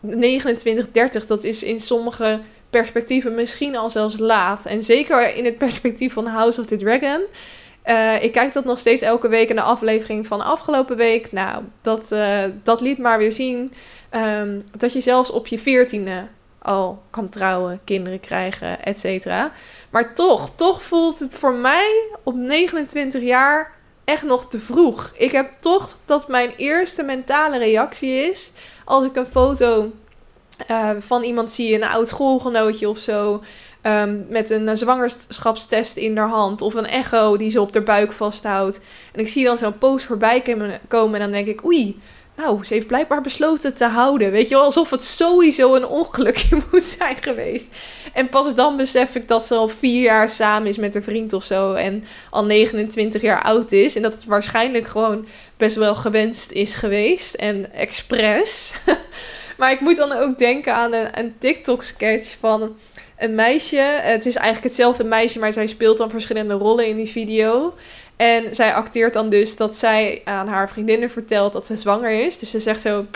29, 30, dat is in sommige perspectieven misschien al zelfs laat. En zeker in het perspectief van House of the Dragon. Uh, ik kijk dat nog steeds elke week in de aflevering van de afgelopen week. Nou, dat, uh, dat liet maar weer zien um, dat je zelfs op je veertiende al kan trouwen, kinderen krijgen, et cetera. Maar toch, toch voelt het voor mij op 29 jaar echt nog te vroeg. Ik heb toch dat mijn eerste mentale reactie is als ik een foto uh, van iemand zie, een oud schoolgenootje of zo, um, met een zwangerschapstest in haar hand of een echo die ze op haar buik vasthoudt. En ik zie dan zo'n post voorbij komen en dan denk ik, oei, nou, ze heeft blijkbaar besloten te houden. Weet je wel, alsof het sowieso een ongelukje moet zijn geweest. En pas dan besef ik dat ze al vier jaar samen is met een vriend of zo. En al 29 jaar oud is. En dat het waarschijnlijk gewoon best wel gewenst is geweest. En expres. maar ik moet dan ook denken aan een, een TikTok-sketch van een meisje. Het is eigenlijk hetzelfde meisje, maar zij speelt dan verschillende rollen in die video. En zij acteert dan dus dat zij aan haar vriendinnen vertelt dat ze zwanger is. Dus ze zegt zo: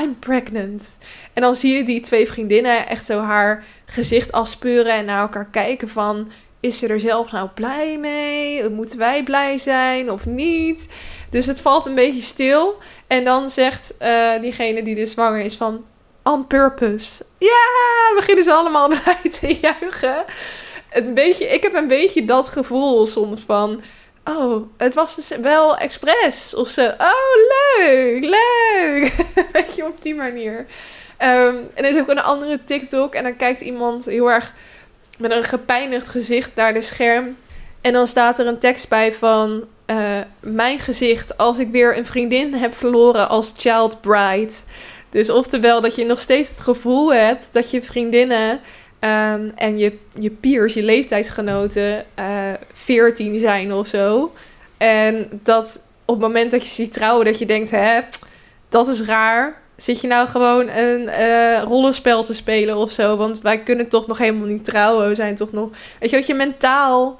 I'm pregnant. En dan zie je die twee vriendinnen echt zo haar gezicht afspeuren en naar elkaar kijken van... Is ze er zelf nou blij mee? Moeten wij blij zijn of niet? Dus het valt een beetje stil. En dan zegt uh, diegene die dus zwanger is van... On purpose. Ja, beginnen ze allemaal blij te juichen. Een beetje, ik heb een beetje dat gevoel soms van oh, het was dus wel expres. Of ze, oh, leuk, leuk. Weet je, op die manier. Um, en er is ook een andere TikTok. En dan kijkt iemand heel erg met een gepijnigd gezicht naar de scherm. En dan staat er een tekst bij van... Uh, mijn gezicht als ik weer een vriendin heb verloren als child bride. Dus oftewel dat je nog steeds het gevoel hebt dat je vriendinnen Um, en je, je peers, je leeftijdsgenoten, uh, eh, 14 zijn of zo. En dat op het moment dat je ziet trouwen, dat je denkt: hè, dat is raar. Zit je nou gewoon een uh, rollenspel te spelen of zo? Want wij kunnen toch nog helemaal niet trouwen. We zijn toch nog. Weet je wat je mentaal.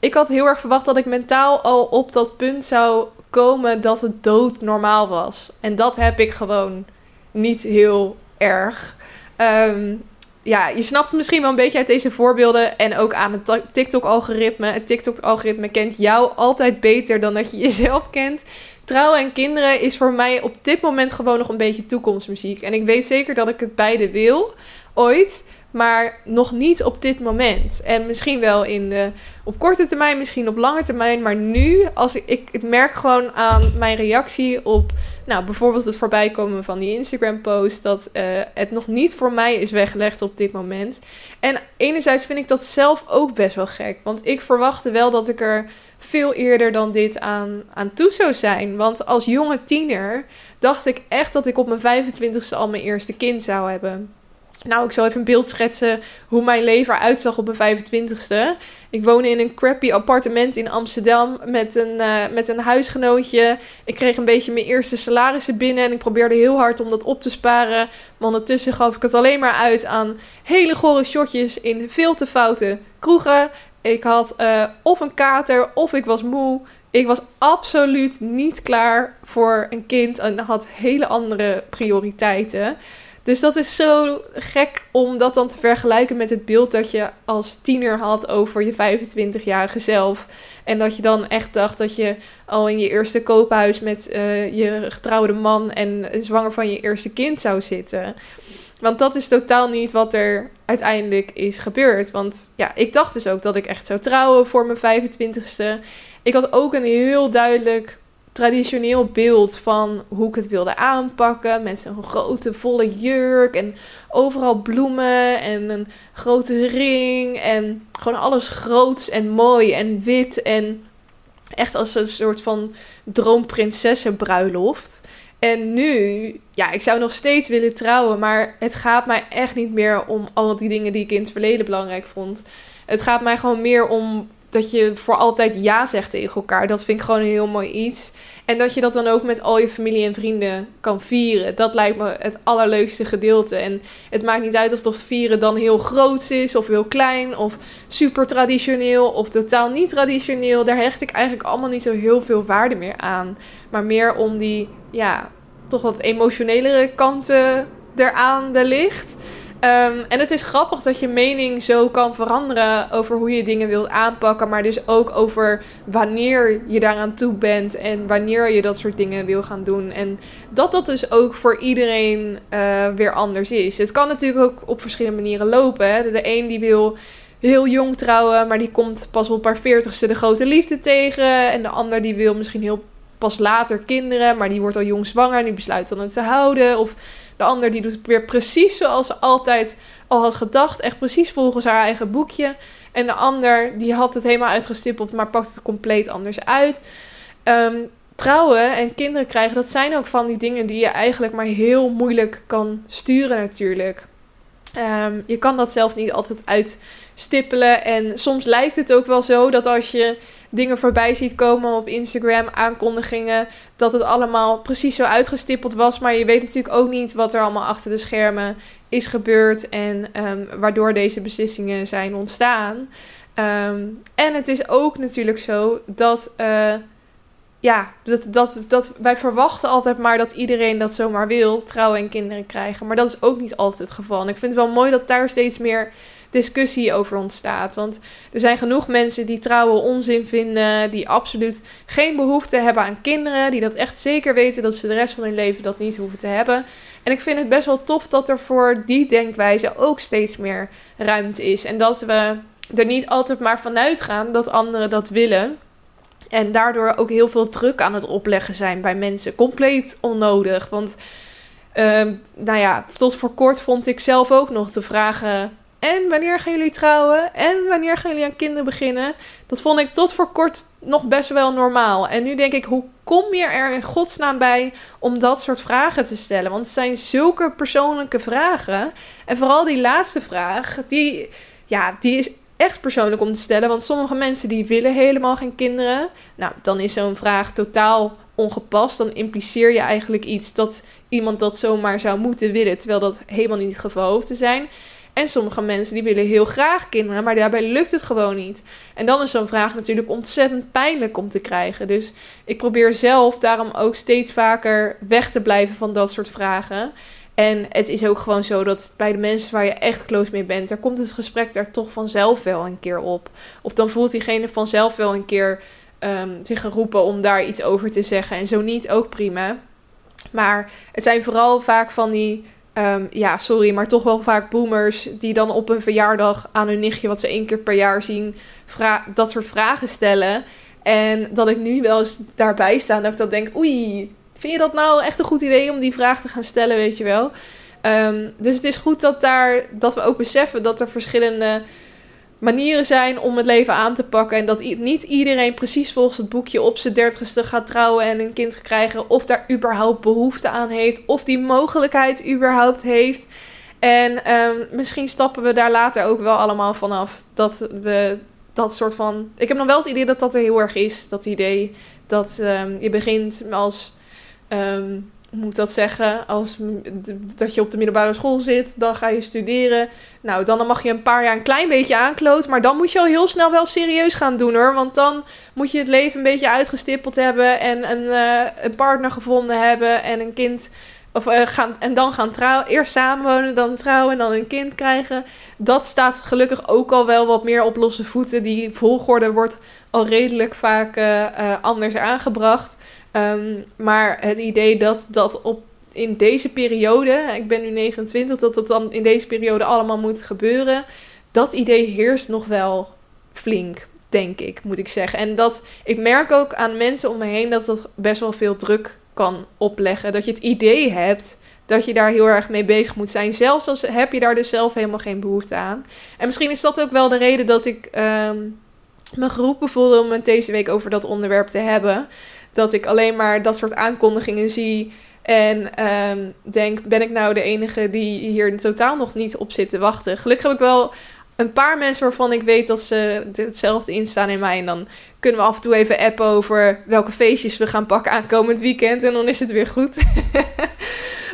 Ik had heel erg verwacht dat ik mentaal al op dat punt zou komen dat het dood normaal was. En dat heb ik gewoon niet heel erg. Um, ja, je snapt misschien wel een beetje uit deze voorbeelden en ook aan het TikTok-algoritme. Het TikTok-algoritme kent jou altijd beter dan dat je jezelf kent. Trouwen en kinderen is voor mij op dit moment gewoon nog een beetje toekomstmuziek. En ik weet zeker dat ik het beide wil, ooit. Maar nog niet op dit moment. En misschien wel in op korte termijn, misschien op lange termijn. Maar nu, als ik, ik, merk gewoon aan mijn reactie op, nou, bijvoorbeeld het voorbijkomen van die Instagram-post, dat uh, het nog niet voor mij is weggelegd op dit moment. En enerzijds vind ik dat zelf ook best wel gek. Want ik verwachtte wel dat ik er veel eerder dan dit aan, aan toe zou zijn. Want als jonge tiener dacht ik echt dat ik op mijn 25ste al mijn eerste kind zou hebben. Nou, ik zal even een beeld schetsen hoe mijn leven eruit zag op mijn 25ste. Ik woonde in een crappy appartement in Amsterdam met een, uh, met een huisgenootje. Ik kreeg een beetje mijn eerste salarissen binnen en ik probeerde heel hard om dat op te sparen. Maar ondertussen gaf ik het alleen maar uit aan hele gore shotjes in veel te foute kroegen. Ik had uh, of een kater of ik was moe. Ik was absoluut niet klaar voor een kind en had hele andere prioriteiten. Dus dat is zo gek om dat dan te vergelijken met het beeld dat je als tiener had over je 25-jarige zelf. En dat je dan echt dacht dat je al in je eerste koophuis met uh, je getrouwde man en zwanger van je eerste kind zou zitten. Want dat is totaal niet wat er uiteindelijk is gebeurd. Want ja, ik dacht dus ook dat ik echt zou trouwen voor mijn 25ste. Ik had ook een heel duidelijk traditioneel beeld van hoe ik het wilde aanpakken. Met zo'n grote volle jurk en overal bloemen en een grote ring. En gewoon alles groots en mooi en wit. En echt als een soort van droomprinsessenbruiloft. En nu, ja, ik zou nog steeds willen trouwen, maar het gaat mij echt niet meer om al die dingen die ik in het verleden belangrijk vond. Het gaat mij gewoon meer om dat je voor altijd ja zegt tegen elkaar. Dat vind ik gewoon een heel mooi iets. En dat je dat dan ook met al je familie en vrienden kan vieren. Dat lijkt me het allerleukste gedeelte. En het maakt niet uit of het vieren dan heel groot is of heel klein. Of super traditioneel of totaal niet traditioneel. Daar hecht ik eigenlijk allemaal niet zo heel veel waarde meer aan. Maar meer om die, ja, toch wat emotionelere kanten eraan wellicht. Um, en het is grappig dat je mening zo kan veranderen over hoe je dingen wilt aanpakken, maar dus ook over wanneer je daaraan toe bent en wanneer je dat soort dingen wil gaan doen. En dat dat dus ook voor iedereen uh, weer anders is. Het kan natuurlijk ook op verschillende manieren lopen. De een die wil heel jong trouwen, maar die komt pas op haar veertigste de grote liefde tegen. En de ander die wil misschien heel pas later kinderen, maar die wordt al jong zwanger en die besluit dan het te houden. Of de ander die doet weer precies zoals ze altijd al had gedacht. Echt precies volgens haar eigen boekje. En de ander die had het helemaal uitgestippeld, maar pakt het compleet anders uit. Ehm, trouwen en kinderen krijgen, dat zijn ook van die dingen die je eigenlijk maar heel moeilijk kan sturen natuurlijk. Um, je kan dat zelf niet altijd uitstippelen. En soms lijkt het ook wel zo dat als je dingen voorbij ziet komen op Instagram, aankondigingen, dat het allemaal precies zo uitgestippeld was. Maar je weet natuurlijk ook niet wat er allemaal achter de schermen is gebeurd en um, waardoor deze beslissingen zijn ontstaan. Um, en het is ook natuurlijk zo dat. Uh, ja, dat, dat, dat wij verwachten altijd maar dat iedereen dat zomaar wil, trouwen en kinderen krijgen. Maar dat is ook niet altijd het geval. En ik vind het wel mooi dat daar steeds meer discussie over ontstaat. Want er zijn genoeg mensen die trouwen onzin vinden, die absoluut geen behoefte hebben aan kinderen, die dat echt zeker weten dat ze de rest van hun leven dat niet hoeven te hebben. En ik vind het best wel tof dat er voor die denkwijze ook steeds meer ruimte is. En dat we er niet altijd maar vanuit gaan dat anderen dat willen. En daardoor ook heel veel druk aan het opleggen zijn bij mensen. Compleet onnodig. Want, uh, nou ja, tot voor kort vond ik zelf ook nog de vragen en wanneer gaan jullie trouwen? En wanneer gaan jullie aan kinderen beginnen? Dat vond ik tot voor kort nog best wel normaal. En nu denk ik, hoe kom je er in godsnaam bij om dat soort vragen te stellen? Want het zijn zulke persoonlijke vragen. En vooral die laatste vraag, die, ja, die is echt persoonlijk om te stellen. Want sommige mensen die willen helemaal geen kinderen. Nou, dan is zo'n vraag totaal ongepast. Dan impliceer je eigenlijk iets dat iemand dat zomaar zou moeten willen. Terwijl dat helemaal niet het geval hoeft te zijn. En sommige mensen die willen heel graag kinderen, maar daarbij lukt het gewoon niet. En dan is zo'n vraag natuurlijk ontzettend pijnlijk om te krijgen. Dus ik probeer zelf daarom ook steeds vaker weg te blijven van dat soort vragen. En het is ook gewoon zo dat bij de mensen waar je echt close mee bent, daar komt het gesprek daar toch vanzelf wel een keer op. Of dan voelt diegene vanzelf wel een keer um, zich geroepen om daar iets over te zeggen. En zo niet ook prima. Maar het zijn vooral vaak van die Um, ja, sorry, maar toch wel vaak boomers die dan op een verjaardag aan hun nichtje, wat ze één keer per jaar zien, dat soort vragen stellen. En dat ik nu wel eens daarbij sta dat ik dan denk, oei, vind je dat nou echt een goed idee om die vraag te gaan stellen, weet je wel? Um, dus het is goed dat, daar, dat we ook beseffen dat er verschillende manieren zijn om het leven aan te pakken. En dat niet iedereen precies volgens het boekje op zijn dertigste gaat trouwen en een kind krijgen. Of daar überhaupt behoefte aan heeft. Of die mogelijkheid überhaupt heeft. En um, misschien stappen we daar later ook wel allemaal vanaf. Dat we dat soort van. Ik heb nog wel het idee dat dat er heel erg is. Dat idee dat um, je begint als. Um, moet dat zeggen? Als dat je op de middelbare school zit, dan ga je studeren. Nou, dan mag je een paar jaar een klein beetje aankloot. Maar dan moet je al heel snel wel serieus gaan doen hoor. Want dan moet je het leven een beetje uitgestippeld hebben. En een, uh, een partner gevonden hebben. En een kind. Of, uh, gaan, en dan gaan trouwen. Eerst samenwonen, dan trouwen en dan een kind krijgen. Dat staat gelukkig ook al wel wat meer op losse voeten. Die volgorde wordt al redelijk vaak uh, anders aangebracht. Um, maar het idee dat dat op in deze periode, ik ben nu 29, dat dat dan in deze periode allemaal moet gebeuren. Dat idee heerst nog wel flink, denk ik, moet ik zeggen. En dat ik merk ook aan mensen om me heen dat dat best wel veel druk kan opleggen. Dat je het idee hebt dat je daar heel erg mee bezig moet zijn. Zelfs als heb je daar dus zelf helemaal geen behoefte aan. En misschien is dat ook wel de reden dat ik um, me geroepen voelde om het deze week over dat onderwerp te hebben dat ik alleen maar dat soort aankondigingen zie. En ehm, denk, ben ik nou de enige die hier totaal nog niet op zit te wachten? Gelukkig heb ik wel een paar mensen waarvan ik weet dat ze hetzelfde instaan in mij. En dan kunnen we af en toe even appen over welke feestjes we gaan pakken aankomend weekend. En dan is het weer goed.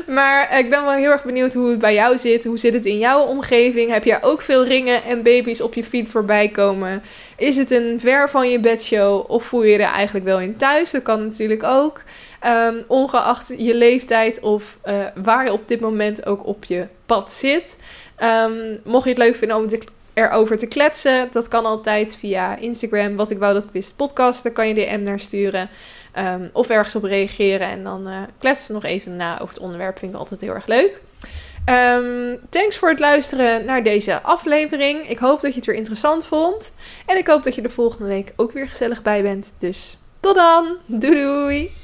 maar ik ben wel heel erg benieuwd hoe het bij jou zit. Hoe zit het in jouw omgeving? Heb jij ook veel ringen en baby's op je feed voorbij komen? Is het een ver van je bedshow? Of voel je er eigenlijk wel in thuis? Dat kan natuurlijk ook. Um, ongeacht je leeftijd of uh, waar je op dit moment ook op je pad zit. Um, mocht je het leuk vinden om te, erover te kletsen, dat kan altijd via Instagram. Wat ik wou dat ik wist podcast. Daar kan je DM naar sturen. Um, of ergens op reageren. En dan uh, kletsen nog even na over het onderwerp. Vind ik altijd heel erg leuk. Um, thanks voor het luisteren naar deze aflevering. Ik hoop dat je het weer interessant vond. En ik hoop dat je de volgende week ook weer gezellig bij bent. Dus tot dan. Doei doei.